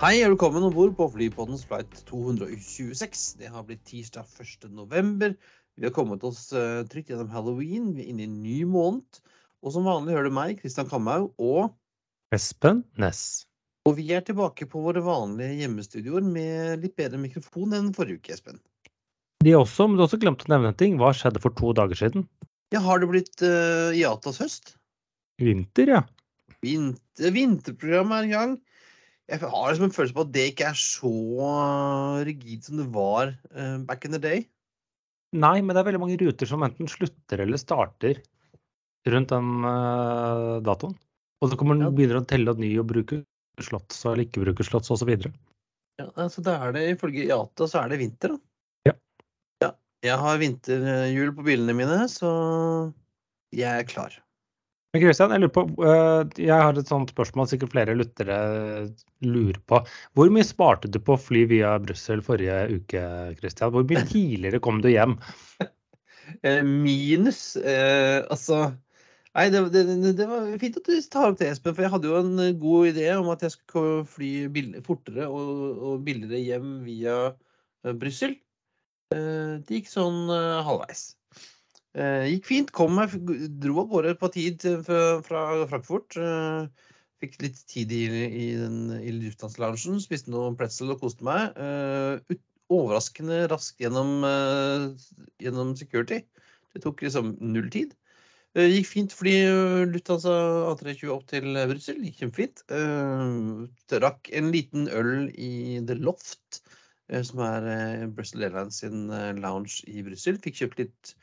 Hei og velkommen om bord på Flypoddens flight 226. Det har blitt tirsdag 1. november. Vi har kommet oss uh, trygt gjennom halloween. Vi er inne i en ny måned. Og som vanlig hører du meg, Kristian Kamhaug, og Espen Næss. Og vi er tilbake på våre vanlige hjemmestudioer med litt bedre mikrofon enn forrige uke, Espen. De også, men du har også glemt å nevne en ting. Hva skjedde for to dager siden? Ja, har det blitt uh, IATAs høst? Vinter, ja. Vinter, vinterprogrammet er i gang. Jeg har liksom en følelse på at det ikke er så rigid som det var uh, back in the day. Nei, men det er veldig mange ruter som enten slutter eller starter rundt den uh, datoen. Og så kommer den Ja. begynner å telle ny og bruke slotts eller ikke bruke slotts osv. Ja, altså da er det ifølge IATA så er det vinter, da. Ja. ja. Jeg har vinterhjul på bilene mine, så jeg er klar. Men Christian, jeg lurer på, øh, jeg har et sånt spørsmål sikkert flere lyttere lurer på. Hvor mye sparte du på å fly via Brussel forrige uke, Christian? Hvor mye tidligere kom du hjem? Eh, minus eh, Altså Nei, det, det, det, var fint at du tar opp det, Espen. For jeg hadde jo en eh, god idé om at jeg skulle fly fortere og, og billigere hjem via uh, Brussel. Eh, det gikk sånn eh, halvveis. Eh, gikk fint. Kom meg, dro av gårde på tid fra, fra Frankfurt. Eh, fikk litt tid i, i, i lufthavnsloungen. Spiste noe pretzel og koste meg. Uh, overraskende raskt gjennom, uh, gjennom security. Det tok liksom null tid. Uh, Gikk fint eh, Lufthansa A320 opp til Brussel. Gikk kjempefint. Drakk en liten øl i The Loft, som er Brussel Airlines sin lounge i Brussel. Fikk kjøpt litt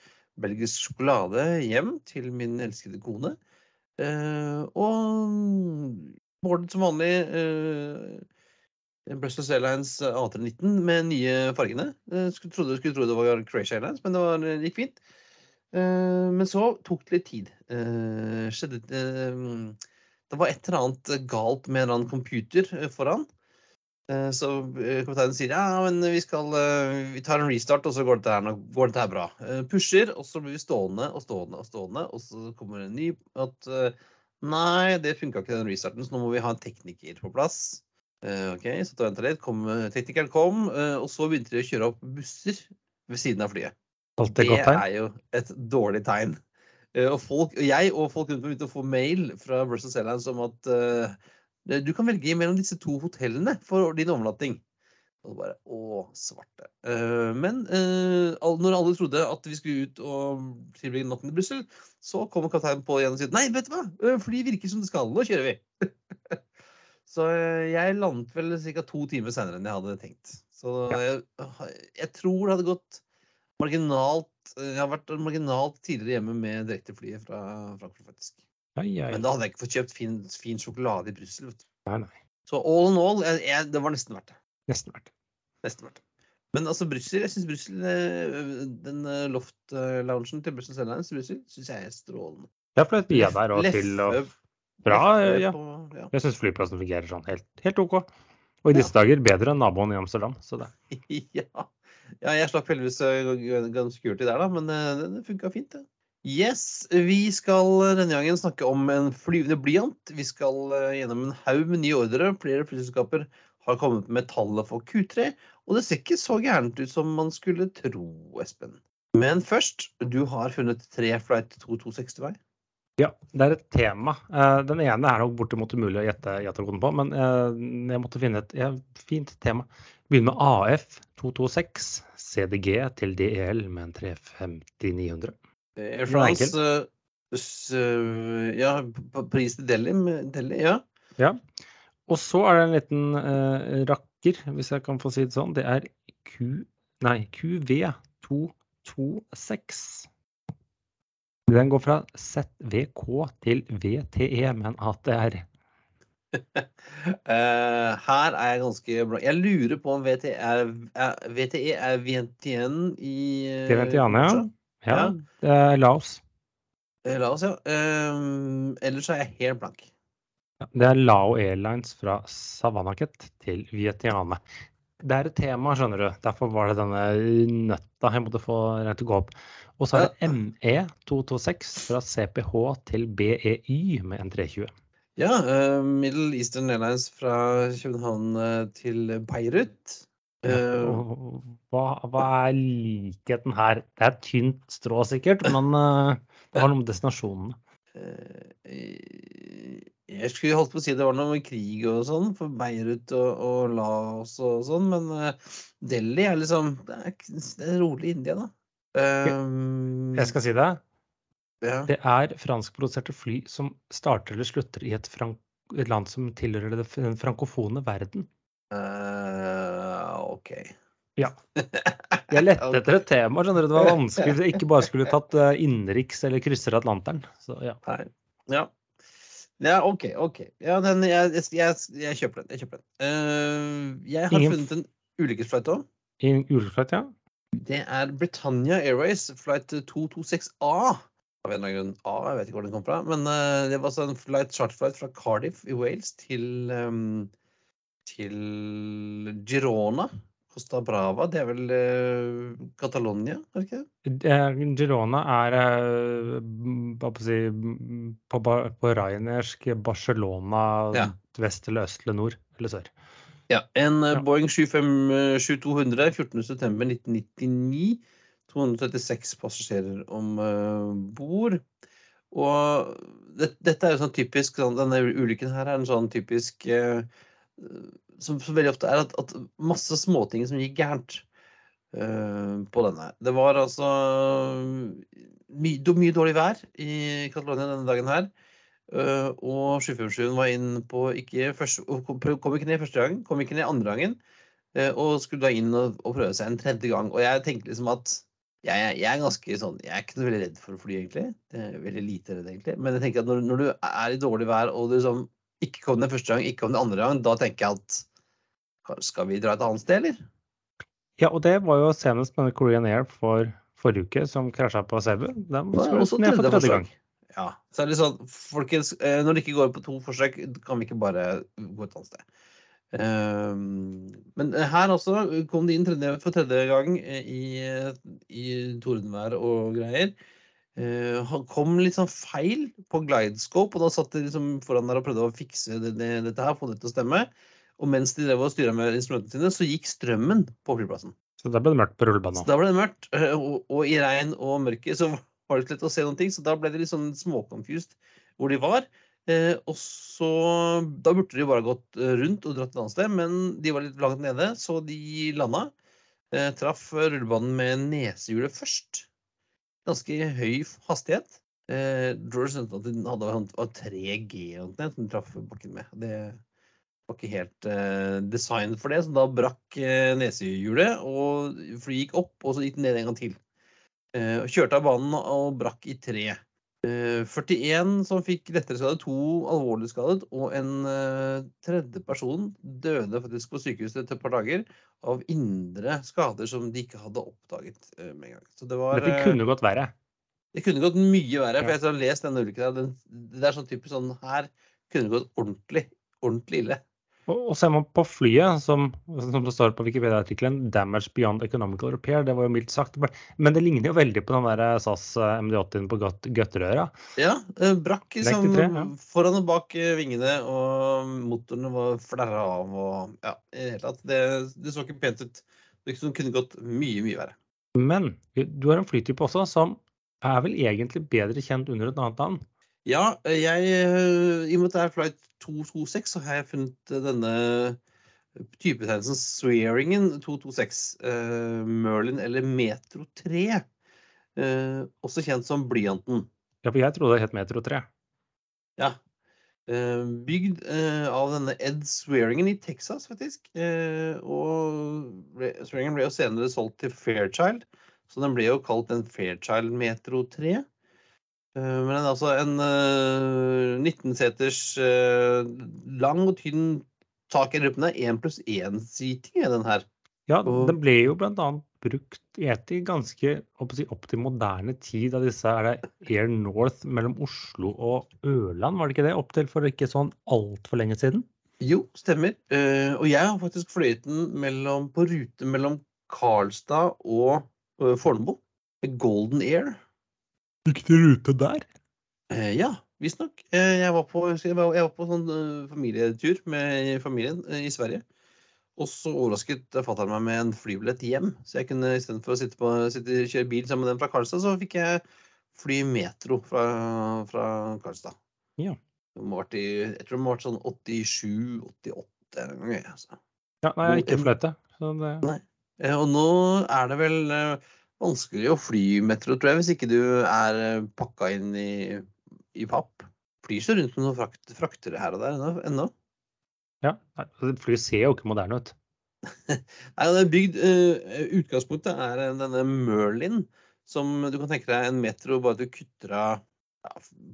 belgisk sjokolade hjem til min elskede kone. Eh, og boardet som vanlig eh, Brussels Airlines A319 med nye fargene. Eh, Skulle trodde, skulle tro det var Croatia Airlines, men det, var, gikk fint. Men så tok det litt tid. Skjedde Det var et eller annet galt med en eller annen computer foran. Eh, Så eh, kapteinen sier ja, men vi skal eh, Vi tar en restart, og så går dette her, går dette her bra. Pusher, og så blir vi stående og stående og stående, og så kommer en ny at Nei, det funka ikke den restarten, så nå må vi ha en tekniker på plass. OK, så da venta litt. Kom, teknikeren kom, og så begynte de å kjøre opp busser ved siden av flyet. Det er jo et dårlig tegn. Og folk, jeg og folk rundt meg begynte å få mail fra Brussels Airlines om at du kan velge mellom disse to hotellene for din overnatting. Og bare Å, svarte. Eh, men eh, når alle trodde at vi skulle ut og tilbringe natten i Brussel, så kommer kapteinen på igjen og sier nei, vet du hva, Eh, flyet virker som det skal, nå kjører vi. så jeg landet vel ca. to timer senere enn jeg hadde tenkt. Så jeg, jeg tror det hadde gått marginalt Jeg har vært marginalt tidligere hjemme med direkteflyet fra Frankfurt, faktisk. Ai, ai. Men da hadde jeg ikke fått kjøpt fin, fin sjokolade i Brussel. Så all in all, jeg, jeg, det var nesten verdt det. Nesten verdt det. Nesten verdt det. Men altså Brussel, jeg syns Brussel eh, Den eh, loft-loungen til Brussel Airlines Brussel syns jeg er strålende. Jeg fløy via der og til og Bra, leffe ja. ja. Jeg syns flyplassen fungerer sånn helt, helt OK. Og i disse dager bedre enn naboen i Amsterdam. Så det. ja. ja, jeg slapp heldigvis ganske gun i der, da, men eh, det, det funka fint, det. Yes, vi skal eh, denne gangen snakke om en flyvende blyant. Vi skal eh, gjennom en haug med nye ordre. Flere flyselskaper har kommet med tallet for Q3, og det ser ikke så gærent ut som man skulle tro, Espen. Men først, du har funnet tre flight 226 til vei. Ja, det er et tema. Eh, Den ene er nok bortimot umulig å gjette gjette koden på, men jeg måtte finne et fint tema. Begynner med AF 226 CDG til DEL med en 350-900. Air France eh, eh, Ja, pris til Delhi, Delhi ja. Ja. Og så er det en liten uh, rakker, hvis jeg kan få si det sånn. Det er Q, nei, QV226. Den går fra ZVK til VTE med en ATR. Uh, her er jeg ganske bra. Jeg lurer på om VTE er, er, VTE er Vientiane i uh, Vientiane, ja. Ja, Ja. Laos. Eh, La oss se. Eh, ellers er jeg helt blank. Ja, Det er Lao Airlines fra Savanaket til Vietiane. Det er et tema, skjønner du. Derfor var det denne nøtta jeg måtte få rett til å gå opp. Og så er det ME226 fra CPH til BEY med en 320. Ja, eh, Middle Eastern Airlines fra København eh, til Beirut. Eh, Hva, hva er likheten her? Det er et tynt strå sikkert, men eh, det har noe med destinasjonene. eh, jeg skulle holdt på å si det var noe med krig og sånn, for Beirut og, og Laos og sånn, men Delhi er liksom Det er, det er rolig India, da. Um, Jeg skal si det. ja. Det er franskproduserte fly som starter eller slutter i et, frank et land som tilhører den frankofone verden. Eh, OK. Ja. Jeg lette etter et tema, skjønner du. Det var vanskelig hvis jeg ikke bare skulle tatt eh, innenriks eller krysser Atlanteren. Så ja. Ja. Ja, OK. ok. Ja, den, jeg, jeg, jeg, kjøper den. Jeg kjøper den. Uh, jeg har Ingen- funnet en ulykkesflight òg. Juleflight, ja. Det er Britannia Airways flight 226A. Av en eller annen grunn A, jeg vet ikke hvor den kom fra. Men uh, det var altså en flight, charterflight fra Cardiff i Wales til, um, til Girona. Costa Brava. Det er vel uh, Catalonia, er det ikke det? Eh, Girona er eh, hva på, å si, på, på ryaniersk Barcelona Ja. vest eller øst eller nord eller sør. Ja, en eh, Ja. Boeing 757-200 14.9.1999. 236 passasjerer om bord. Og det, dette er jo sånn typisk sånn, Denne ulykken her er en sånn typisk eh, som, som veldig ofte er at, at masse småting som gikk gærent uh, på denne. Det var altså my, mye dårlig vær i Catalonia denne dagen her. Uh, og 757 var inn på ikke første, kom, ikke ned første gangen, kom ikke ned andre gangen. Uh, og skulle da inn og, og prøve seg en tredje gang. Og jeg tenkte liksom at jeg, jeg er ganske sånn Jeg er ikke noe veldig redd for å fly, egentlig. Det er veldig lite redd, egentlig. Men jeg tenker at når, når du er i dårlig vær og du liksom ikke kom den første gang, ikke kom den andre gang, da tenker jeg at skal vi dra et annet sted, eller? Ja, og det var jo senest med Korean Air for forrige uke, som krasja på Sebu. Den Det skulle også ned for tredje gang. Ja. Så er det sånn, folkens, eh, når det ikke går på to forsøk, kan vi ikke bare gå et annet sted. Ehm, men her også kom de inn tredje, for tredje gang eh, i, i tordenvær og greier. Eh, han kom litt sånn feil på glidescope, og da satt de liksom foran der og prøvde å fikse det, det, dette her, få det til å stemme. Og mens de drev og styra med instrumentene sine, så gikk strømmen på flyplassen. Så da ble det mørkt på rullebanen. Så da ble det mørkt, Uh, og, og i regn og mørke så var det ikke lett å se noen ting. Så da ble det litt sånn småconfused hvor de var. Uh, og så Da burde de bare gått rundt og dratt et annet sted, men de var litt langt nede, så de landa. Traff rullebanen med nesehjulet først. Ganske høy hastighet. Eh, George skjønte at den hadde var 3G eller noe som den traff bakken med. Det var ikke helt eh, design for det, så da brakk eh, nesehjulet, og flyet gikk opp, og så gikk den ned en gang til. Eh, kjørte av banen og brakk i tre. Eh, 41 som fikk lettere skade, to alvorlig skadet, og en eh, tredje person døde faktisk på sykehuset etter et par dager av indre skader som de ikke hadde oppdaget eh, med en gang. Så det var Dette eh, kunne gått verre. det kunne gått mye verre. For jeg har lest denne ulykken. her, det er sånn typisk sånn Her kunne det gått ordentlig, ordentlig ille. Og, ser man på flyet, som, som det står på Wikipedia-artikkelen 'Damage beyond economical repair', det var jo mildt sagt. Men det ligner jo veldig på den der SAS eh, MD-80-en på Gøt- Gøtterøra. Ja, eh, brakk liksom ja. foran og bak eh, vingene, og motorene var flerra av og Ja, i det hele tatt. Det, det så ikke pent ut. Det kunne gått mye, mye verre. Men du har en flytype også som er vel egentlig bedre kjent under et annet navn. Ja, eh, jeg eh, I og med at det er flight 226, så har jeg funnet eh, denne typetegnelsen Swearingen 226. Uh, Merlin eller Metro 3. Uh, også kjent som blyanten. Ja, for jeg trodde det het Metro 3. Ja. Uh, bygd av denne Ed Swearingen i Texas, faktisk. Og Swearingen ble jo senere solgt til Fairchild, så den ble jo kalt en Fairchild Metro 3. Eh, men altså en eh, 19-seters eh, lang og tynn tak i rumpene, Én pluss én-seating er den her. Ja, den ble jo bl.a. brukt etter ganske opp, til moderne tid av disse er det Air North mellom Oslo og Ørland, var det ikke det? Opp til for ikke sånn altfor lenge siden? Jo, stemmer. Eh, og jeg har faktisk fløyet den mellom, på rute mellom Karlstad og eh, Fornebu. Golden Air. Gikk det rute der? Eh, ja. visstnok. Eh, Jeg, var på- jeg var på sånn eh, familietur med familien eh, i Sverige. Og så overrasket fatter'n meg med en flybillett hjem. Så jeg kunne istedenfor å sitte på, sitte, kjøre bil sammen med den fra Karlstad, så fikk jeg fly metro fra, fra Karlstad. Ja. I, jeg tror det må ha vært sånn 87-88 en gang. Altså. Ja, nei, jeg har ikke fløyte. Så det, Eh, Og nå er det vel vanskelig å fly metro, tror jeg, hvis ikke du er eh, pakka inn i, i papp. Flyr så rundt med noen frakt, fraktere her og der ennå- ja, altså, Flyet ser jo ikke moderne ut. Nei, det er bygd uh, Utgangspunktet er denne Merlin, som du kan tenke deg en metro bare du kutter av ja,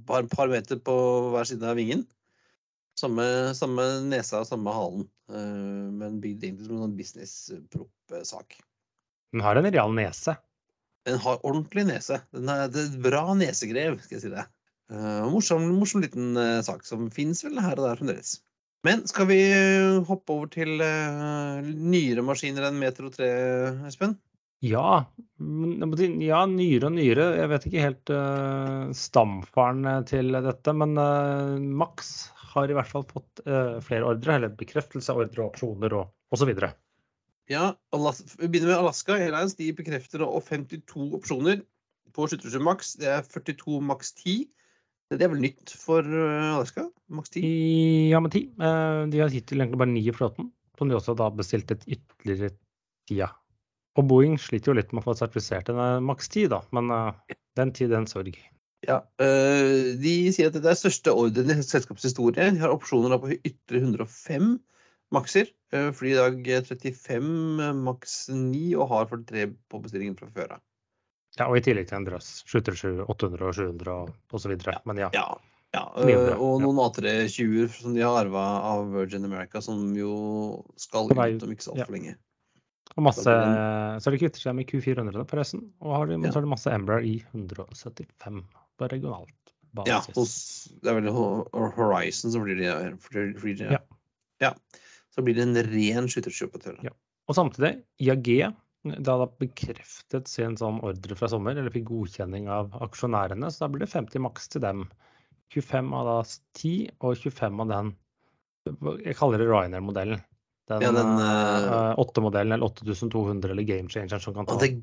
bare et par meter på hver side av vingen. Samme, samme nesa og samme halen, uh, men bygd egentlig som en sånn business-propp-sak. Den har en real nese. Den har ordentlig nese. Den er, et bra nesegrev, skal jeg si det. Uh, morsom, morsom liten uh, sak som fins vel her og der fremdeles. Men skal vi eh, hoppe over til uh, nyere maskiner enn Metro 3, Espen? Ja, ja, nyere og nyere. Jeg vet ikke helt uh, stamfaren til dette, men uh, Max har i hvert fall fått uh, flere ordre, eller bekreftelse av ordre og opsjoner og osv. Ja, Alaska, vi begynner med Alaska Airlines. De bekrefter å 52 opsjoner på 77 maks. Det er 42 maks 10. Det er vel nytt for eh, Alaska? Maks 10? Ja, med ti. Eh, de har hittil egentlig bare 9 i flåten, som de også da bestilte et ytterligere tida. Og Boeing sliter jo litt med å få sertifisert en eh, maks 10, da, men den tid, den sorg. Ja, De sier at det er største ordren i selskapets historie. De har opsjoner på ytterligere 105 makser. øh, Fly i dag 35 maks 9 og har 43 på bestillingen fra før av. Ja, og i tillegg til en drøss. 737, 800 og 700 og osv. Men ja. Ja, ja og ja. noen A320-er som de har arva av Virgin America, som jo skal ut om ikke så ja. altfor lenge. Og masse, så de kvitter seg med Q400 forresten. Og har de, Ja. så har de masse Embraer i 175 på regionalt basis. Ja, hos, det er vel Horizon som blir det. Fly, fly, ja. Ja. Så blir det en ren skytterkjøpatør. Ja. Og samtidig, IAG da hadde bekreftet sin sånn ordre fra sommer, eller fikk godkjenning av aksjonærene, så da blir det 50 maks til dem. 25 av da 10, og 25 av den Jeg kaller det Ryanair-modellen. Den, Ja, den, eh, eh, 8-modellen eller 8200 eller Game Changer som kan ta Og det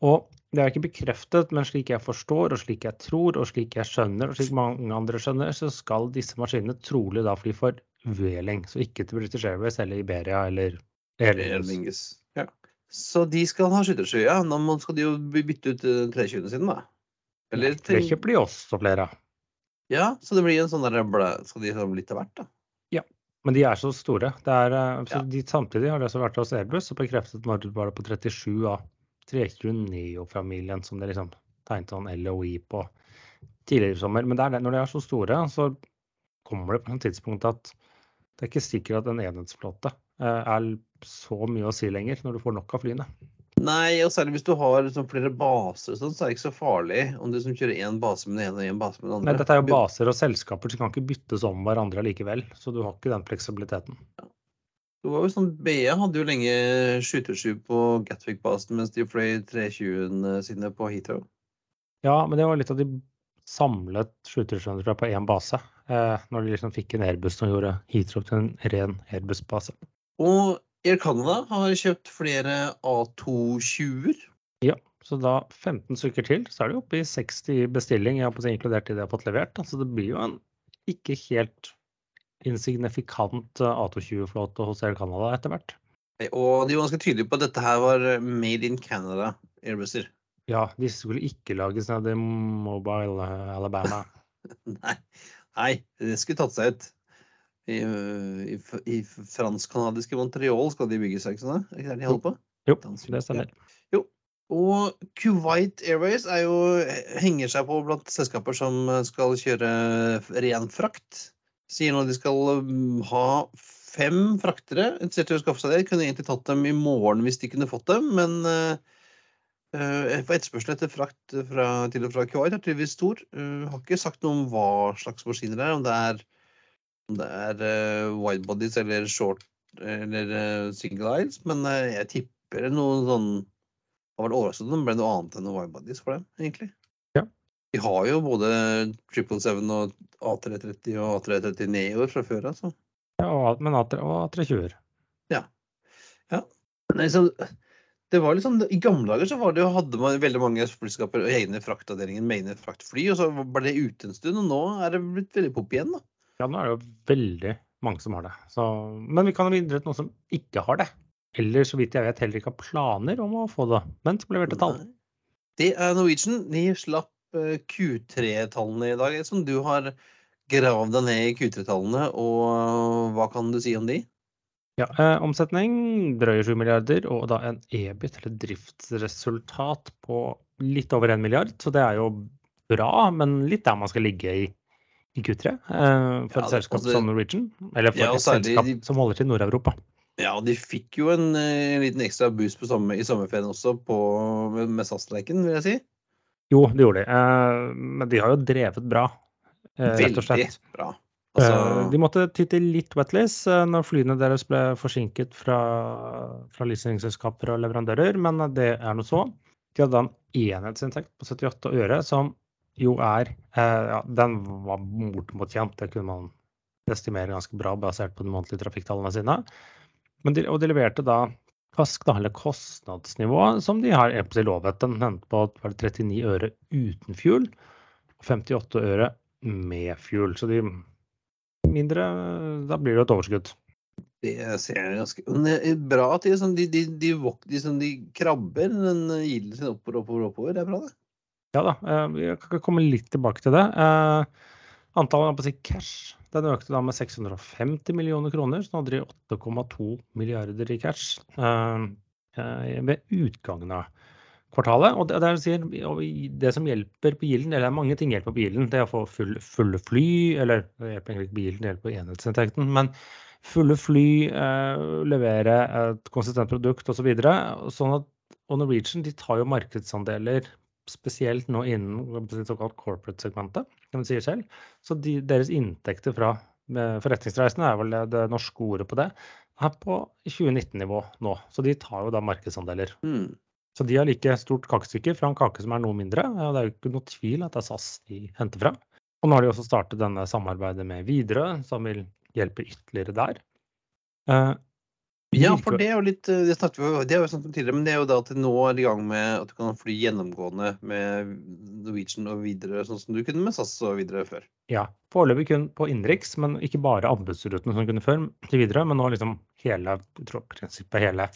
game 199. changer. Og det er ikke bekreftet, men slik jeg forstår, og slik jeg tror, og slik jeg skjønner, og slik mange andre skjønner, så skal disse maskinene trolig da fly for Vueling, så ikke til British Airways eller Iberia eller Air Air Lingus. Lingus. Ja. Så de skal ha skyttersky, ja. Nå skal de jo bytte ut eh, 320-ene sine, da. Eller For det de også flere. Ja, så det blir en sånn der. Skal de ha litt av hvert, da? Ja. Men de er så store. Det er, eh, så Ja. de, samtidig har det også vært hos Airbus og bekreftet når bare på 37 av 320 Neo-familien som det liksom tegnet sånn LOI på tidligere i sommer. Men det det, når de er så store, så kommer det på et tidspunkt at det er ikke sikkert at en enhetsflåte eh, er så mye å si lenger når du får nok av flyene. Nei, og særlig hvis du har liksom flere baser, sånn, så er det ikke så farlig om du som kjører én base med den ene og én base med den andre. Men dette er jo baser og selskaper som kan ikke byttes om hverandre likevel, så du har ikke den fleksibiliteten. Det var jo sånn, BE hadde jo lenge 727 på Gatwick-basen mens de fløy 320-ene sine på Heathrow. Ja, men det var litt av de samlet skytersjøene på én base. Eh, når de liksom fikk en Airbus som gjorde Heathrow til en ren Airbus-base. Og Air Canada har kjøpt flere A220-er. Ja, så da 15 stykker til, så er det oppe i 60 i bestilling, jeg har på å si inkludert de de har fått levert. Så Så det blir jo en ikke helt insignifikant eh, A220-flåte hos Air Canada etter hvert. Og de var ganske tydelige på at dette her var made in Canada Airbuser. Ja, disse skulle ikke lages nede i Mobile eh, Alabama. Nei, nei, det skulle tatt seg ut. I, i, i fransk-canadiske Montreal skal de bygge seg, ikke sant? Er ikke det de holder på? Jo, det stemmer. Og Kuwait Airways er jo, henger seg på blant selskaper som skal kjøre ren frakt. Sier nå de skal um, ha fem fraktere interessert i å skaffe seg det. Kunne egentlig tatt dem i morgen hvis de kunne fått dem, men uh, for etterspørselen etter frakt fra, til og fra Kuwait er tydeligvis stor. Uh, har ikke sagt noe om hva slags maskiner det er, om det er, om det er widebodies eller short eller single eyes, men jeg tipper noe sånn det var overraskende om det ble noe annet enn widebodies for dem, egentlig. De har jo både 777 og A330 og A330 Neoer fra før, altså. Ja, men A3 og A320-er. Nei, så det var liksom, I gamle dager så var det, jo- hadde man veldig mange flyselskaper og egne fraktavdelinger med egne fraktfly, og så ble det ute en stund, og nå er det blitt veldig pop igjen. da. Ja, nå er det jo veldig mange som har det. Så, men vi kan jo videre til noen som ikke har det. Eller så vidt jeg vet heller ikke har planer om å få det. Men som leverte tall. Det er Norwegian. De slapp Q3-tallene i dag. Som du har gravd deg ned i Q3-tallene, og hva kan du si om de? Ja, eh, omsetning drøye 7 milliarder, og da en EBIT, eller driftsresultat, på litt over 1 milliard. Så det er jo bra, men litt der man skal ligge i, i Q3 eh, for Ja, et selskap altså- som Norwegian. Eller for Ja, et selskap de- som holder til Nord-Europa. Ja, de fikk jo en, eh, en liten ekstra boost på sommer, i sommerferien også på, med, med SAS-streiken, vil jeg si. Jo, det gjorde de. Eh, men de har jo drevet bra, eh, rett og slett. Veldig bra. Eh, Altså, De måtte ty til litt wetlease eh, når flyene deres ble forsinket fra, fra leasingselskaper og leverandører, men det er nå så. De hadde da en enhetsinntekt på 78 øre, som jo er eh, Ja, den var bortimot kjent, det kunne man estimere ganske bra basert på de månedlige trafikktallene sine. Men de, og de leverte da kask, da, eller kostnadsnivå, som de har EPC lovet. Den endte på var det 39 øre uten fuel og 58 øre med fuel. Så de mindre Da blir det et overskudd. det ser jeg ganske Men det er bra at de, sånn, de, de, de, vok- de, sånn, de krabber den gilden sin oppover, oppover, oppover. Det er bra, det. Ja da, eh, vi kan komme litt tilbake til det. Antallet si cash den økte da med 650 millioner kroner, så nå hadde de 8,2 milliarder i cash eh, eh, ved utgangen av kvartalet. Og det, det, er det sier, det som hjelper på gilden, eller mange ting hjelper på gilden, det er å få full, fulle fly, eller det hjelper egentlig ikke på gilden, det hjelper på enhetsinntekten. men fulle fly, eh, levere et konsistent produkt osv. Så sånn at, og Norwegian de tar jo markedsandeler spesielt nå innen såkalt corporate-segmentet, som de sier selv. Så de, deres inntekter fra forretningsreisende forretningsreisene er vel det, det norske ordet på det, er på 2019-nivå nå. Så de tar jo da markedsandeler. Mm. Så de har like stort kakestykke fra en kake som er noe mindre. og Det er jo ikke noe tvil at det er SAS de henter fra. Og nå har de også startet denne samarbeidet med Widerøe, som vil hjelpe ytterligere der. Ja, for det er jo litt eh, Det snakket vi det har vi snakket om tidligere, men det er jo da at nå er i gang med at du kan fly gjennomgående med Norwegian og videre, sånn som du kunne med SAS og videre før. Ja, foreløpig kun på innenriks, men ikke bare anbudsrutene som kunne før til videre, men nå liksom hele, prinsippet hele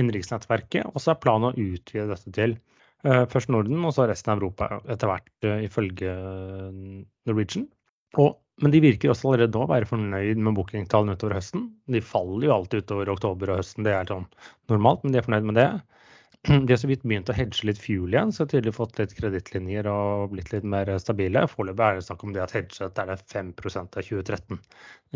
innenriksnettverket. Og så er planen å utvide dette til eh, først Norden, og så resten av Europa etter hvert, eh, ifølge Norwegian. Og, men de virker også allerede nå å være fornøyd med bookingtallene utover høsten. De faller jo alltid utover oktober og høsten, det er sånn normalt, men de er fornøyd med det. De har så vidt begynt å hedge litt fuel igjen, så har tydelig fått litt kredittlinjer og blitt litt mer stabile. Foreløpig er det snakk om det at hedget er det 5 av 2013,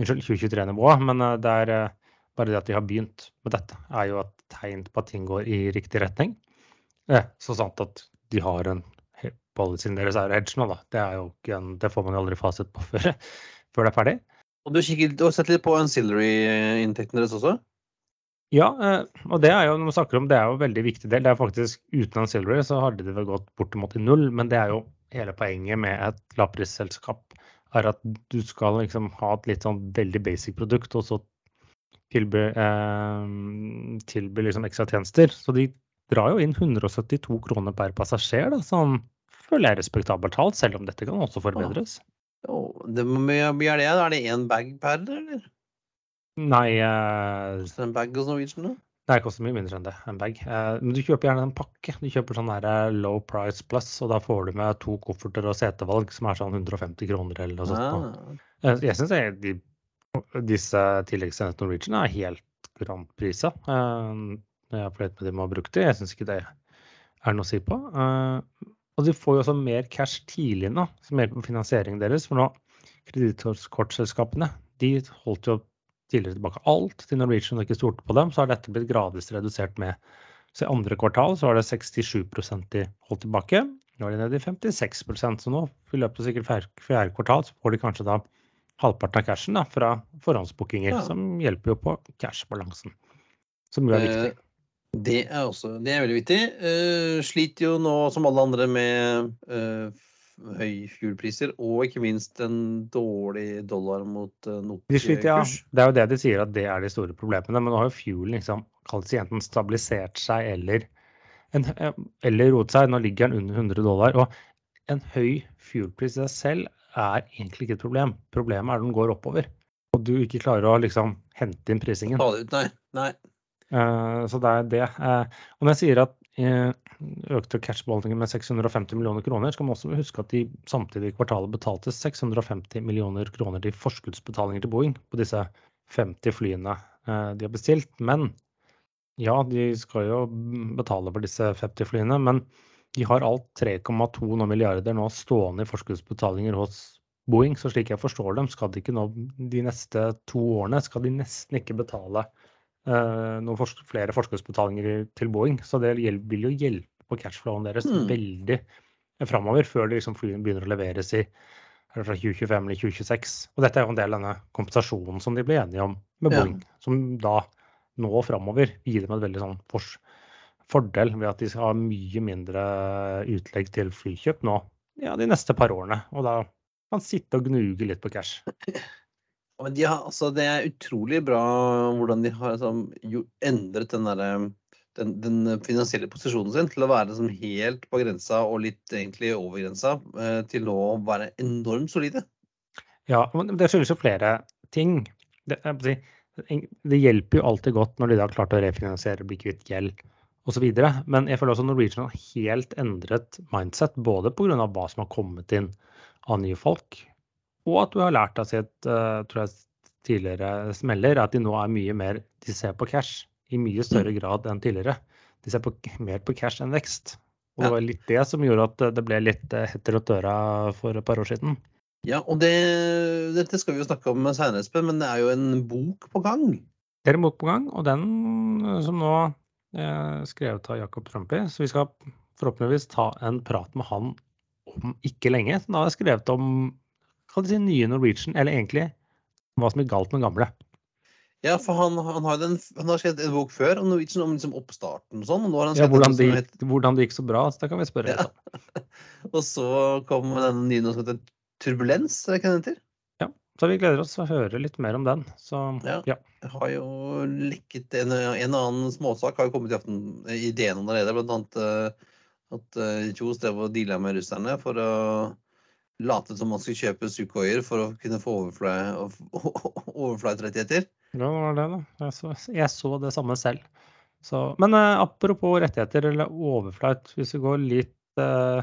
unnskyld, 2023-nivået. Men eh, det er eh, bare det at de har begynt med dette, er jo et tegn på at ting går i riktig retning. Eh, så sant at de har en he- sin deres er jo nå, da. Det, er jo ikke en, det får man jo aldri fasit på før, før det er ferdig. Og du, kikker, du har sett litt på ancillary-inntekten deres også? Ja, eh, og det er jo når man snakker om, det er jo en veldig viktig del. Det er faktisk Uten ancillary så hadde det vel gått bortimot i null, men det er jo hele poenget med et lavprisselskap. Er at du skal liksom ha et litt sånn veldig basic produkt, og så tilby, eh, tilby liksom ekstra tjenester. Så de drar jo inn 172 kroner per passasjer, da, som føler jeg er respektabelt tall, selv om dette kan også forbedres. Å, det, mye er det? Er det én bag per, eller? Nei, eh, en bag hos Norwegian, da? Nei, det koster mye mindre enn det, en bag. Eh, men du kjøper gjerne en pakke. Du kjøper sånn der eh, low price plus, og da får du med to kofferter og setevalg som er sånn 150 kroner eller noe sånt. Ah, Eh, Jeg syns de, disse tilleggstjenestene Norwegian er helt grandprisa. Eh, jeg har fløyet med dem og brukt dem. Jeg syns ikke det er noe å si på. Eh, Og de får jo også mer cash tidlig nå, som hjelper på finansieringen deres. For nå, kredittkortselskapene, de holdt jo tidligere tilbake alt til Norwegian og ikke stolte på dem. Så har dette blitt gradvis redusert med så i andre kvartal så var det 67 de holdt tilbake. Nå er de nede i 56% så nå i løpet av sikkert fjerde, fjerde kvartal så får de kanskje da halvparten av cashen da, fra forhåndsbookinger, Ja. som hjelper jo på cashbalansen. Som jo er viktig. Eh, Det er også det er veldig viktig. Uh, sliter jo nå som alle andre med uh, høye fuelpriser og ikke minst en dårlig dollar mot uh, De ja. Det er jo det de sier at det er de store problemene. Men nå har jo fuelen liksom enten stabilisert seg eller, en, eller roet seg. Nå ligger den under 100 dollar. Og en høy fuelpris i seg selv er egentlig ikke et problem. Problemet er når den går oppover. Og du ikke klarer å liksom hente inn prisingen. Ta det ut, nei. nei. Eh, så det er det. Eh, og når jeg sier at eh, økte cashbeholdningen med 650 millioner kroner, skal man også huske at de samtidig i kvartalet betalte 650 millioner kroner til forskuddsbetalinger til Boeing på disse 50 flyene de har bestilt. Men ja, de skal jo betale for disse 50 flyene, men de har alt 3,2 milliarder nå stående i forskuddsbetalinger hos Boeing. Så slik jeg forstår dem, skal de ikke nå de neste to årene skal de nesten ikke betale noen forsk flere forskuddsbetalinger til Boeing. Så det vil jo hjelpe på cashflowen deres mm. veldig framover, før liksom flyene begynner å leveres i fra 2025 eller 2026. Og dette er jo en del av denne kompensasjonen som de ble enige om med Boeing, ja. som da nå framover gir dem et veldig sånn fordel ved at de skal ha mye mindre utlegg til flykjøp nå ja, de neste par årene. Og da kan sitte og gnuge litt på cash. De har, altså, det er utrolig bra hvordan de har liksom, endret den, der, den, den, finansielle posisjonen sin til å være liksom, helt på grensa og litt egentlig over grensa, eh, til å være enormt solide. Ja, men det skyldes jo flere ting. Det, det, hjelper jo alltid godt når de da klart å refinansiere, bli kvitt gjeld osv. Men jeg føler også Norwegian har helt endret mindset, både pga. hva som har kommet inn av nye folk, og at du har lært av sitt uh, tror jeg, tidligere smeller, at de nå er mye mer De ser på cash i mye større mm. grad enn tidligere. De ser på, mer på cash enn vekst. Og det var litt det som gjorde at det ble litt eh, hetter og tøra for et par år siden. Ja, og det, dette skal vi jo snakke om senere, Espen, men det er jo en bok på gang. Det er en bok på gang, og den eh, som nå er skrevet av Jakob Trumpi. Så vi skal forhåpentligvis ta en prat med han om ikke lenge. Da har jeg skrevet om kan du si, nye Norwegian, eller egentlig hva som er galt med gamle. Ja, for han, han, har, den, han har skrevet en bok før om Norwegian, om liksom oppstarten og sånn. ja, hvordan det, het... hvordan det gikk så bra, så det kan vi spørre ja. og så kom den nye noe som heter Turbulens, er det ikke den heter? Ja, så vi gleder oss til å høre litt mer om den. Så, ja. ja. Jeg har jo lekket en, en annen småsak har jo kommet i aften, ideen allerede, blant annet uh, at uh, Kjos drev og deala med russerne for å latet som man skulle kjøpe Sukhoier for å kunne få overflight-rettigheter. Ja, det var det, da. Jeg så, jeg så det samme selv. Så, men eh, apropos rettigheter eller overflight, hvis vi går litt eh,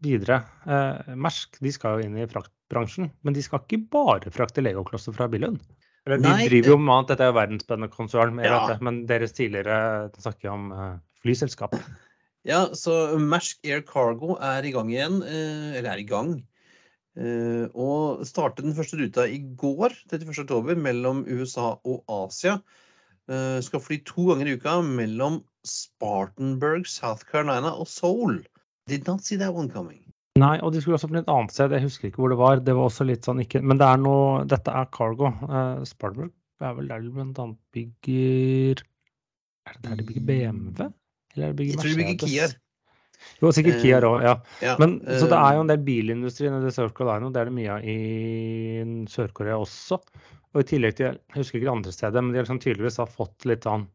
videre. Eh, Mersk de skal jo inn i fraktbransjen, men de skal ikke bare frakte legoklosser fra Billund. Eller, de Nei, driver jo med annet, dette er jo verdensspennende konsern, ja. dette, men deres tidligere snakker om flyselskap. Ja, så Mersk Air Cargo er i gang igjen, eller er i gang. Uh, og startet den første ruta i går, 31.10, mellom USA og Asia. Uh, skal fly to ganger i uka mellom Spartanburg, South Carolina og Seoul. Did not see that one coming. Nei, og de skulle også fly et annet sted. Jeg husker ikke hvor det var. Det var også litt sånn ikke Men det er noe Dette er cargo. Uh, Spartanburg er vel der de annet bygger Er det der de bygger BMW? Eller er det bygger Mercedes? Jeg tror de bygger Kia. Jo, sikkert Kia òg, ja. ja. Men, så det er jo en del bilindustri i South Carolina. Det er det mye av i Sør-Korea også. Og i tillegg til, jeg husker ikke det andre stedet, men de liksom tydeligvis har fått litt sånn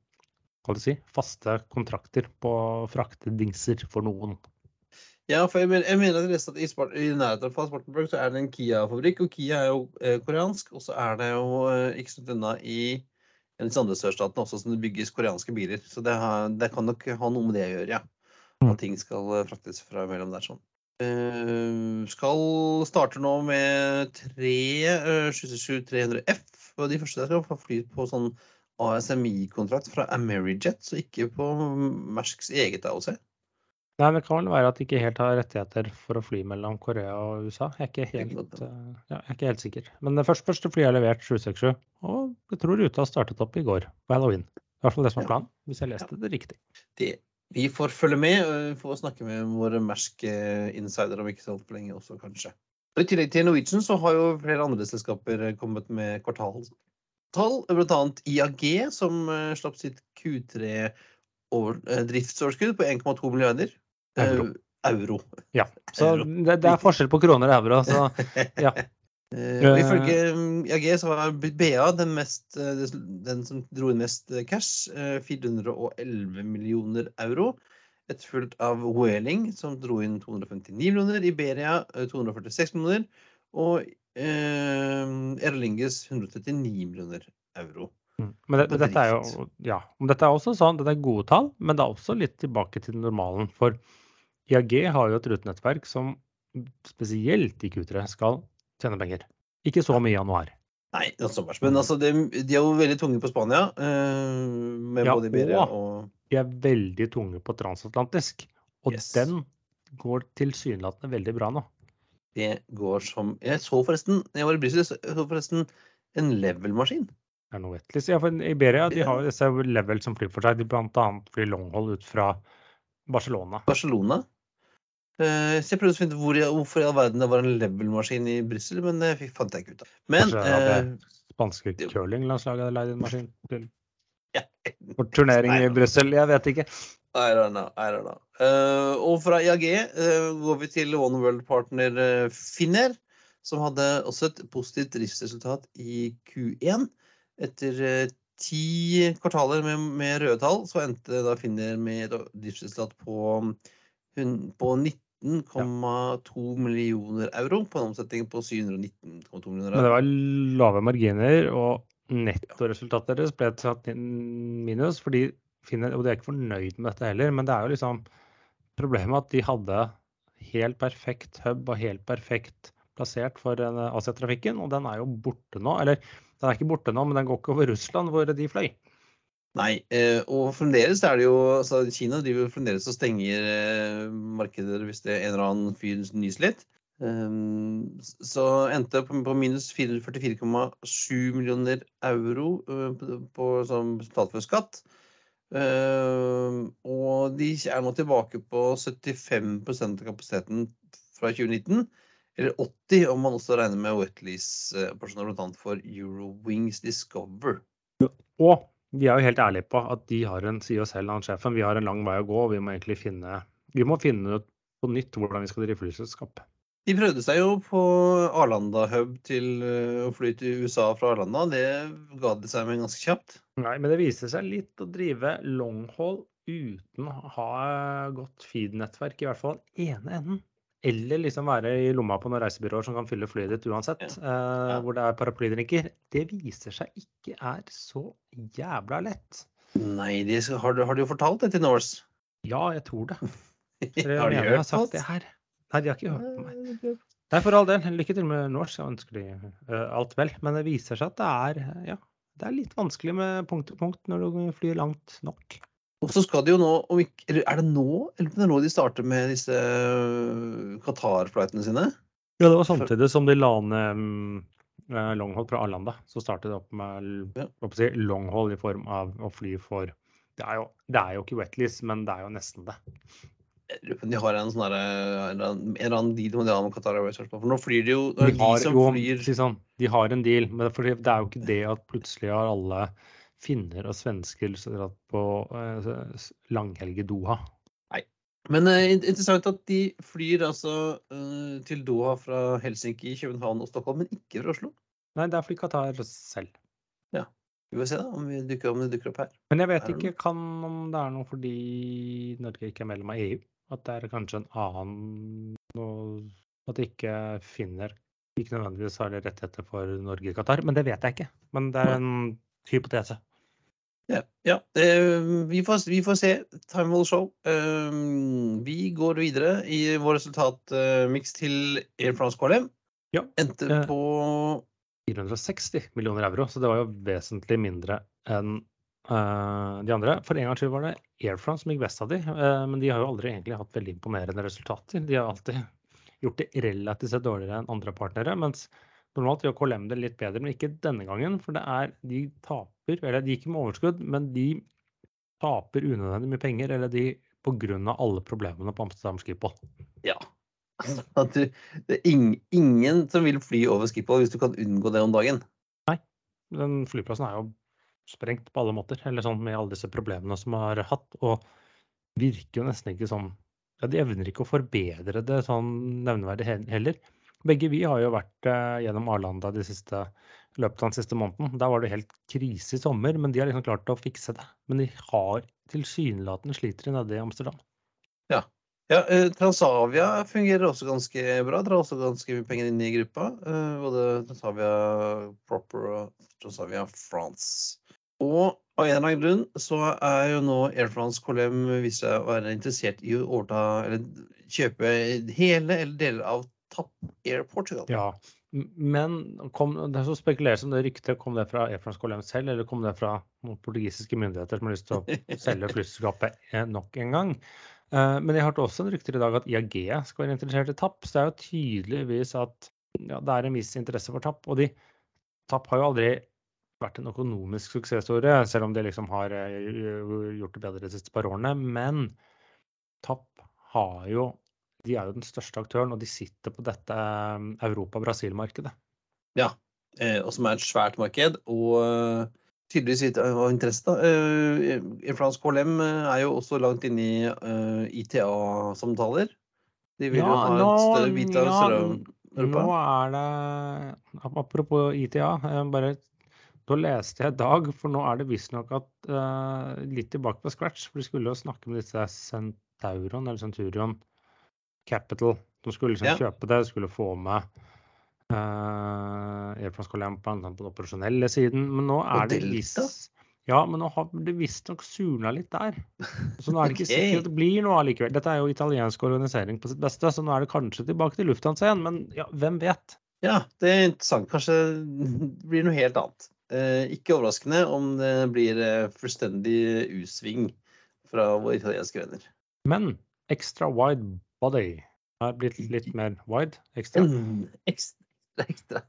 hva si, faste kontrakter på fraktedingser for noen. Ja, for jeg mener, jeg mener at i, Spart, i nærheten av Spartanburg så er det en Kia-fabrikk, og Kia er jo eh, koreansk. Og så er det jo eh, ikke så unna i en av de andre sørstatene også som det bygges koreanske biler. Så det, har, det, kan nok ha noe med det å gjøre, ja. Mm. At ting skal eh, fraktes fra mellom der sånn. Uh, skal starte nå med tre uh, 777-300F. Og de første der skal få fly på sånn ASMI-kontrakt fra Amerijet, så ikke på Mersks eget AOC. Nei, Det kan vel være at de ikke helt har rettigheter for å fly mellom Korea og USA. Jeg er ikke helt, uh, ja, jeg er ikke helt sikker. Men det første, første flyet er levert 767, og jeg tror ruta startet opp i går på halloween. I hvert fall det som er planen, hvis jeg leste det riktig. Det vi får følge med. Vi får snakke med våre merske insider om ikke så altfor lenge også, kanskje. I tillegg til Norwegian så har jo flere andre selskaper kommet med kvartaltall. Bl.a. IAG, som eh, slapp sitt Q3 over, eh, driftsoverskudd på 1,2 milliarder. Euro. euro. Ja. Så Euro. det, det er forskjell på kroner og euro. Så ja. Eh, og ifølge mm, IAG så var BA den, mest, eh, den som dro inn mest eh, cash, eh, 411 millioner euro. Etterfulgt av Whaling, som dro inn 259 millioner. Iberia eh, 246 millioner. Og eh, Erlinges 139 millioner euro. Mm. Men, det, men dette er jo ja, dette er også sånn, det er gode tall, men det er også litt tilbake til normalen. For IAG har jo et rutenettverk som spesielt i Q3 skal tjene penger. Ikke så mye i januar. Nei, so. Men altså, de, de er jo veldig tunge på Spania. eh, med Ja, både Iberia og- og De er veldig tunge på transatlantisk, og Yes. den går tilsynelatende veldig bra nå. Det går som Jeg så forresten, jeg var i Brussel, jeg så forresten en level-maskin. Det er noe vettlig. Ja, for Iberia de har disse level som flyr for seg. De bl.a. flyr longhold ut fra Barcelona. Barcelona. Eh, så jeg prøvde å finne hvor, hvorfor i all verden det var en level-maskin i Brussel, men det fikk- fant jeg ikke ut av. Men eh, spanske curlinglandslaget hadde leid en maskin til for turnering i Brussel? Jeg vet ikke. I don't know. I don't know. Eh, og fra IAG går vi til One World-partner uh, Finner, som hadde også et positivt driftsresultat i Q1. Etter uh, ti kvartaler med, med røde tall, så endte da Finner med et driftsresultat på, hun- på 19,2 millioner euro, på en omsetning på 719,2 millioner Men det var lave marginer, og nettoresultatet deres ble tatt inn minus. fordi Finner, og De er ikke fornøyd med dette heller, men det er jo liksom problemet at de hadde helt perfekt hub og helt perfekt plassert for den Asia-trafikken, og den er jo borte nå. Eller den er ikke borte nå, men den går ikke over Russland, hvor de fløy. Nei, eh, og fremdeles er det jo altså Kina driver fremdeles og stenger eh, markeder hvis det er en eller annen fyr nyser litt. Um, så endte det på minus 44,7 millioner euro eh, på, for skatt. Um, og de er nå tilbake på 75 av kapasiteten fra 2019. Eller 80 om man også regner med Wetleys-personer, bl.a. for Eurowings Discover. Og de er jo helt ærlige på at de har en, sier jo selv han sjefen, vi har en lang vei å gå, og vi må egentlig finne vi må finne ut på nytt hvordan vi skal drive flyselskap. De prøvde seg jo på Arlanda-hub til eh, å fly til USA fra Arlanda. Det ga de seg med ganske kjapt. Nei, men det viste seg litt å drive longhold uten å ha godt feed-nettverk, i hvert fall ene enden. Eller liksom være i lomma på noen reisebyråer som kan fylle flyet ditt uansett, ja. Ja. hvor det er paraplydrinker. Det viser seg ikke er så jævla lett. Nei, de har, du, har du fortalt det til Norse? Ja, jeg tror det. Dere har de har hørt sagt oss? det her. Nei, de har ikke hørt på meg. Nei, for all del. Lykke til med norsk. Jeg ønsker de uh, alt vel. Men det viser seg at det er, ja, det er litt vanskelig med punkt til punkt når du flyr langt nok. Og så skal de jo nå, eller er det nå, eller det er nå de starter med disse øh, Qatar-flightene sine? Ja, det var samtidig som de la ned mm, eh, longhold fra Arlanda. Så startet det opp med Ja. si, longhold i form av å fly for det er, jo, det er jo ikke wetlease, men det er jo nesten det. De har en sånn derre en eller annen- deal med med Qatar Airways. For nå flyr de jo De de har, som jo, flyr si sånn, de har en deal, men det er jo ikke det at plutselig har alle finner og svensker dratt på eh, langhelg i Doha. Men eh, in- interessant at de flyr altså eh, til Doha fra Helsinki, København og Stockholm, men ikke fra Oslo. Nei, det er fordi Qatar selv. Ja. Vi får se da, om, vi dukker, om det dukker opp her. Men jeg vet ikke kan, om det er noe fordi Norge ikke er medlem av EU. At det er kanskje en annen noe, At de ikke finner ikke nødvendigvis har rettigheter for Norge i Qatar. Men det vet jeg ikke. Men det er en hypotese. Ja, ja Uh, vi, får, vi får se. Time will show. Uh, vi går videre i vår resultatmiks til Air France KLM. Ja, Endte eh, på 460 millioner euro, så det var jo vesentlig mindre enn eh, de andre. For en gangs skyld var det Air France som gikk best av de, eh, men de har jo aldri egentlig hatt veldig imponerende resultater. De har alltid gjort det relativt sett dårligere enn andre partnere, mens normalt gjør KLM det litt bedre, men ikke denne gangen. For det er de taper, eller de gikk med overskudd, men de taper unødvendig mye penger, eller de av alle problemene på Amsterdam Schiphol. Ja. Altså, du, det er ing, ingen som vil fly over Schiphol hvis du kan unngå det om dagen. Den flyplassen er jo sprengt på alle måter, eller sånn med alle disse problemene som har hatt, og virker jo nesten ikke som ja, de evner ikke å forbedre det sånn nevneverdig heller. Begge vi har jo vært eh, gjennom Arlanda de siste, løpet av den siste måneden. Der var det helt krise i sommer, men de har liksom klart å fikse det. Men de har tilsynelatende sliter nede i Amsterdam. Ja. ja eh, Transavia fungerer også ganske bra. Drar også ganske mye penger inn i gruppa. Eh, både Transavia Proper og Transavia France. Og av en eller annen grunn så er jo nå Air France Colem vist seg å være interessert i å overta eller kjøpe hele eller deler av Tapp Air Portugal. Ja, men kom, det så spekuleres om det ryktet. Kom det fra Air France KLM selv, eller kom det fra noen portugisiske myndigheter som har lyst til å selge flyselskapet nok en gang? Eh, men jeg hørte også en rykter i dag at IAG skal være interessert i Tapp. Så det er jo tydeligvis at ja, det er en viss interesse for Tapp. Og de, Tapp har jo aldri vært en økonomisk suksesshistorie, selv om de liksom har eh, gjort det bedre de siste par årene. Men Tapp har jo de er jo den største aktøren, og de sitter på dette eh, Europa-Brasil-markedet. Ja, eh, og som er et svært marked. Og eh, tydeligvis av interesse. da. France KLM er jo også langt inne i ITA-samtaler. De vil jo ha et større bit av Sør-Europa. Nå er det Apropos ITA. bare da leste jeg i dag, for nå er det visstnok at litt tilbake på scratch. For de skulle jo snakke med disse Centauron eller Centurion Capital. De skulle liksom ja. kjøpe det, skulle få med uh, Air France KLM på den operasjonelle siden. Men nå er det visst ja, men nå har det visstnok surna litt der. Så nå er det ikke okay. sikkert det blir noe allikevel. Dette er jo italiensk organisering på sitt beste, så nå er det kanskje tilbake til Lufthansa igjen. Men ja, hvem vet? Ja, det er interessant. Kanskje det blir noe helt annet. Eh, ikke overraskende om det blir fullstendig fullstendig usving fra våre italienske venner. Men extra wide body har blitt litt mer wide? Ekstra? Ekstra, ekstra.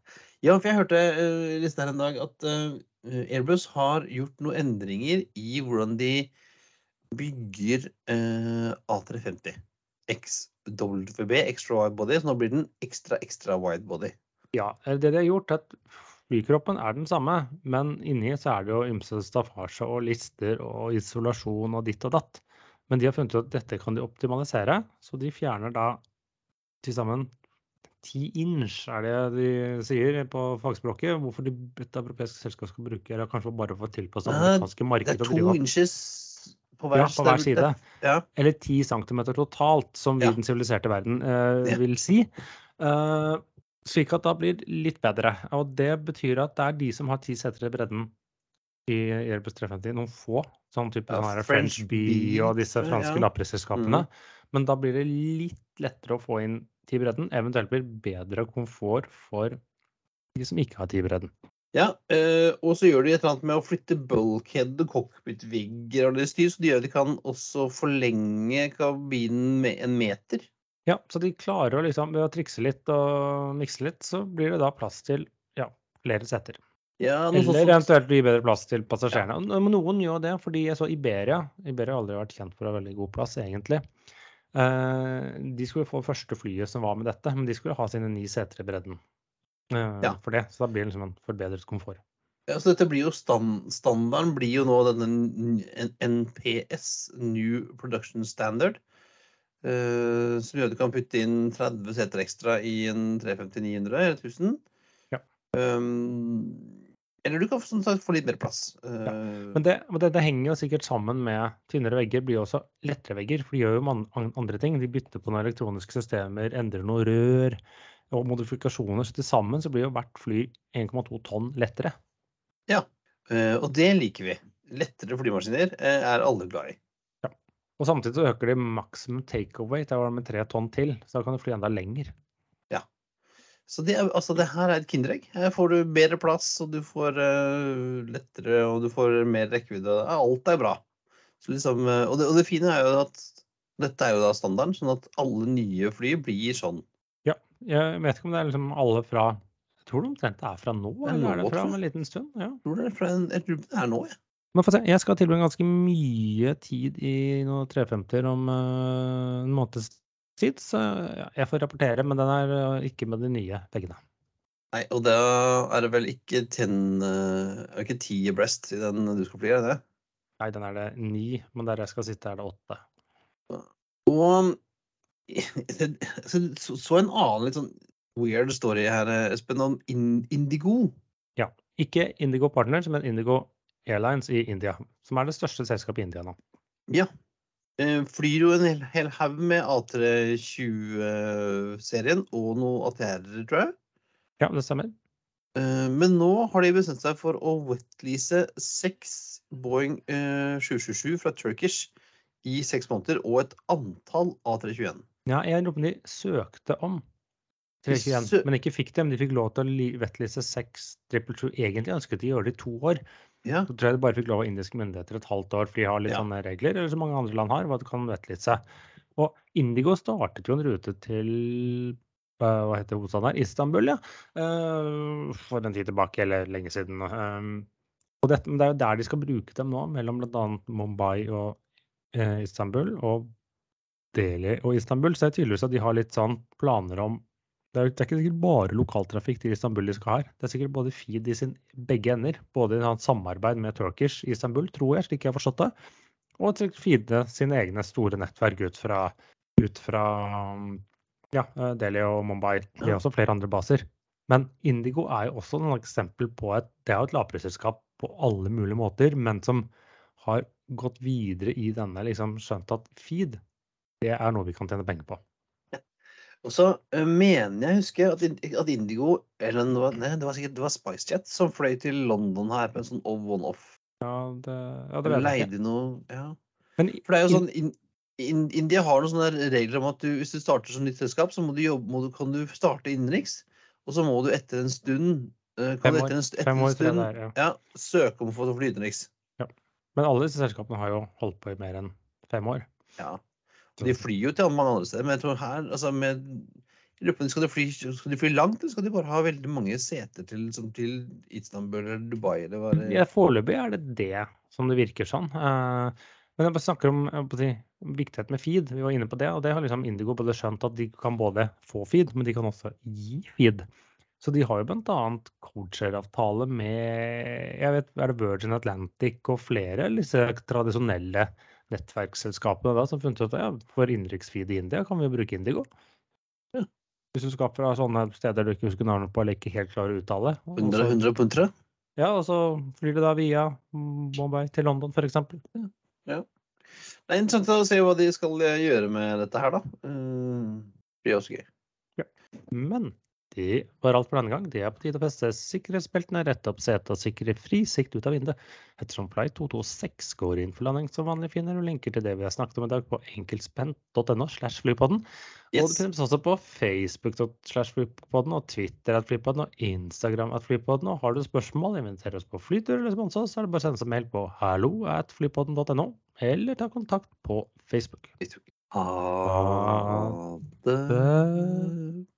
Ja, for jeg hørte uh, litt der en dag at uh, Airbus har gjort noen endringer i hvordan de bygger uh, A350. XWB, extra wide body, så nå blir den ekstra, ekstra wide body. Ja, det de har gjort, er at flykroppen er den samme, men inni så er det jo ymse staffasje og lister og isolasjon og ditt og datt. Men de har funnet ut at dette kan de optimalisere, så de fjerner da til sammen ti inch, er det de sier på fagspråket. Hvorfor de, et europeisk selskap skal bruke eller kanskje bare for å tilpasse det amerikanske markedet. Det er to inches på hver, ja, på hver side. Ja. Eller ti centimeter totalt, som vi i ja. den siviliserte verden uh, vil si. Uh, slik at da blir litt bedre. Og det betyr at det er de som har ti seter i bredden i Airbus 350, noen få. Sånn type ja, sånn French Bee og disse franske ja. lappriselskapene. Mm. Men da blir det litt lettere å få inn T-bredden. Eventuelt blir bedre komfort for de som ikke har T-bredden. Ja, øh, og så gjør de et eller annet med å flytte bulkhead og cockpit-vegger og deres styr, så de gjør at de kan også forlenge kabinen med en meter. Ja, så de klarer å liksom, ved å trikse litt og mikse litt, så blir det da plass til ja, flere setter. Ja, Eller eventuelt gi bedre plass til passasjerene. Ja. Noen gjør det, fordi jeg så Iberia. Iberia har aldri vært kjent for å ha veldig god plass, egentlig. Uh, de skulle få første flyet som var med dette, men de skulle ha sine ni seter i bredden. Uh, ja. For det, Så da blir det liksom en forbedret komfort. Ja, så dette blir jo stand, Standarden blir jo nå denne NPS, New Production Standard. Uh, som gjør at du kan putte inn 30 seter ekstra i en 350-900 eller 1000. Ja. Um, eller du kan sånn sagt få litt mer plass. Ja. Eh, Men det, det, det, henger jo sikkert sammen med tynnere vegger blir også lettere vegger. For de gjør jo man, andre ting. De bytter på noen elektroniske systemer, endrer noen rør og modifikasjoner. Så til sammen så blir jo hvert fly 1,2 tonn lettere. Ja, eh, og det liker vi. Lettere flymaskiner eh, er alle glad i. Ja. Og samtidig så øker de maksimum takeaway til med tre tonn til, så da kan du fly enda lenger. Så det, altså, det, her er et kinderegg. Her får du bedre plass, og du får uh, lettere og du får mer rekkevidde. Alt er bra. Liksom, uh, og, det, og, det, fine er jo at dette er jo da standarden, sånn at alle nye fly blir sånn. Ja, jeg vet ikke om det er liksom alle fra Jeg tror det omtrent er fra nå, eller er det fra om en liten stund? Ja. Jeg tror det er, fra en, jeg tror det er nå, jeg. Ja. Men få se, jeg skal tilbringe ganske mye tid i noen 350 om uh, en måneds tid, så jeg får rapportere, men den er øh, ikke med de nye veggene. Nei, og da er det vel ikke ten, øh, er ikke ti breast i den du skal fly, er det? det? Nei, den er det ni, men der jeg skal sitte, er det åtte. Og så, en annen litt sånn weird story her, Espen, om Indigo. Ja. Ikke Indigo Partners, men Indigo Airlines i India. Som er det største selskapet i India nå. Ja. Eh, flyr jo en hel, hel haug med A320-serien og noe ATR-er, tror jeg. Ja, det stemmer. Eh, Men nå har de bestemt seg for å wetlease seks Boeing eh, 777 fra Turkish i seks måneder og et antall A321. Ja, jeg lurer på om de søkte om De 321, men ikke fikk det. Men de fikk lov til å wetlease seks 622. Egentlig ønsket de å gjøre det i to år. Ja. Så tror jeg de bare fikk lov av indiske myndigheter et halvt år, for de har litt Ja. sånne regler, eller så mange andre land har, hva det kan wetlease. Og Indigo startet jo en rute til eh, hva heter hovedstaden her? Istanbul, ja. Eh, for en tid tilbake, eller lenge siden. Um, og det er jo der de skal bruke dem nå, mellom bl.a. Mumbai og eh, Istanbul. Og Delhi og Istanbul. Så det er tydeligvis at de har litt sånn planer om det er, det er ikke sikkert bare lokaltrafikk til Istanbul de skal ha. Det er sikkert både feed i sin begge ender. Både i et samarbeid med Turkish i Istanbul, tror jeg, slik jeg har forstått det. Og feede sine egne store nettverk ut fra, ut fra ja, eh, Delhi og Mumbai. Det er også flere andre baser. Men Indigo er jo også et eksempel på et Det er jo et lavprisselskap på alle mulige måter, men som har gått videre i denne, liksom skjønt at feed, det er noe vi kan tjene penger på. Og så eh, mener jeg husker at, at Indigo eller det var, nei, det var sikkert det var SpiceJet som fløy til London her på en sånn one-off. Ja, det, ja, det. Leide noe Ja. Men For det er jo sånn in, in, India har noen sånne regler om at du, hvis du starter som nytt selskap, så må du jobbe, må du, kan du starte innenriks. Og så må du etter en stund eh, kan du etter en, etter en stund det er, ja. ja, søke om å få fly innenriks. Men alle disse selskapene har jo holdt på i mer enn fem år. Ja. De flyr jo til mange andre steder, men jeg tror her altså med skal, de fly, skal de fly langt, eller skal de bare ha veldig mange seter til, som til Istanbul eller Dubai? Eller hva det Ja, Foreløpig er det det som det virker sånn. Eh, Men jeg bare snakker om si, viktigheten med feed. Vi var inne på det, og det har liksom Indigo både skjønt at de kan både få feed, men de kan også gi feed. Så de har jo bl.a. codeshare-avtale med jeg vet, er det Virgin Atlantic og flere disse tradisjonelle nettverksselskapene da, som funnet ut at ja, for innenriksfeed i India kan vi jo bruke Indigo. Ja. Hvis du skal fra sånne steder du ikke husker navnet på eller ikke helt klarer å uttale. og 100, så- 100 ja, og så flyr du da via Mumbai til London f.eks. Det er interessant å se hva de skal eh, gjøre med dette her, da. Eh, Det blir også gøy. Men det var alt for denne gang. Det er på tide å feste sikkerhetsbeltene, rette opp setet og sikre fri sikt ut av vinduet. Ettersom flight 226 går inn for landing som vanlig, finner du linker til det vi har snakket om i dag på enkeltspent.no slash flypodden. Og det finnes også på Facebook slash flypodden og Twitter at flypodden og Instagram at flypodden. Og har du spørsmål, inviterer oss på flytur eller sponse oss, så er det bare å sende oss en mail på hallo at flypodden.no, eller ta kontakt på Facebook. Ha det